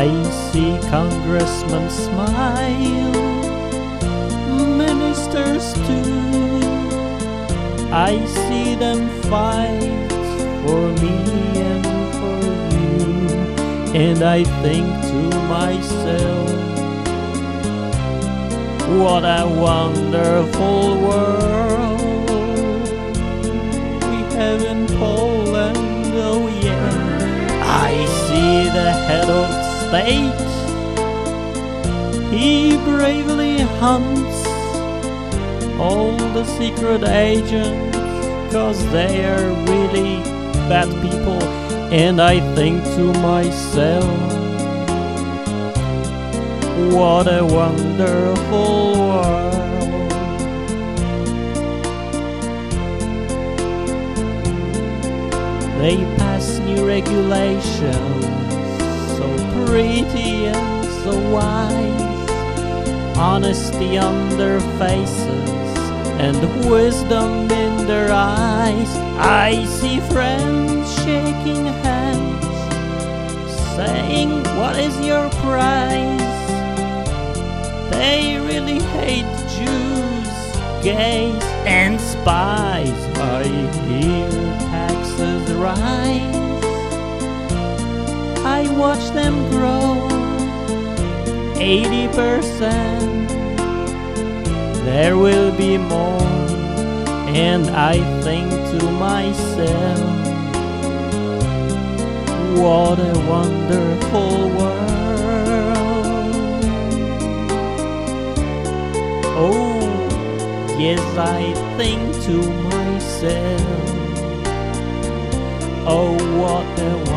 I see congressmen smile, ministers too. I see them fight for me and for you, and I think to myself, what a wonderful world we have in Poland. Oh yeah, I see the head of state. He bravely hunts all the secret agents cause they are really bad people and I think to myself what a wonderful world They pass new regulations pretty and so wise honesty on their faces and wisdom in their eyes. I see friends shaking hands, saying, What is your price? They really hate Jews, gays, and spies. I hear taxes rise. I watch them grow. 80% there will be more. And I think to myself what a wonderful world. Oh yes I think to myself oh what a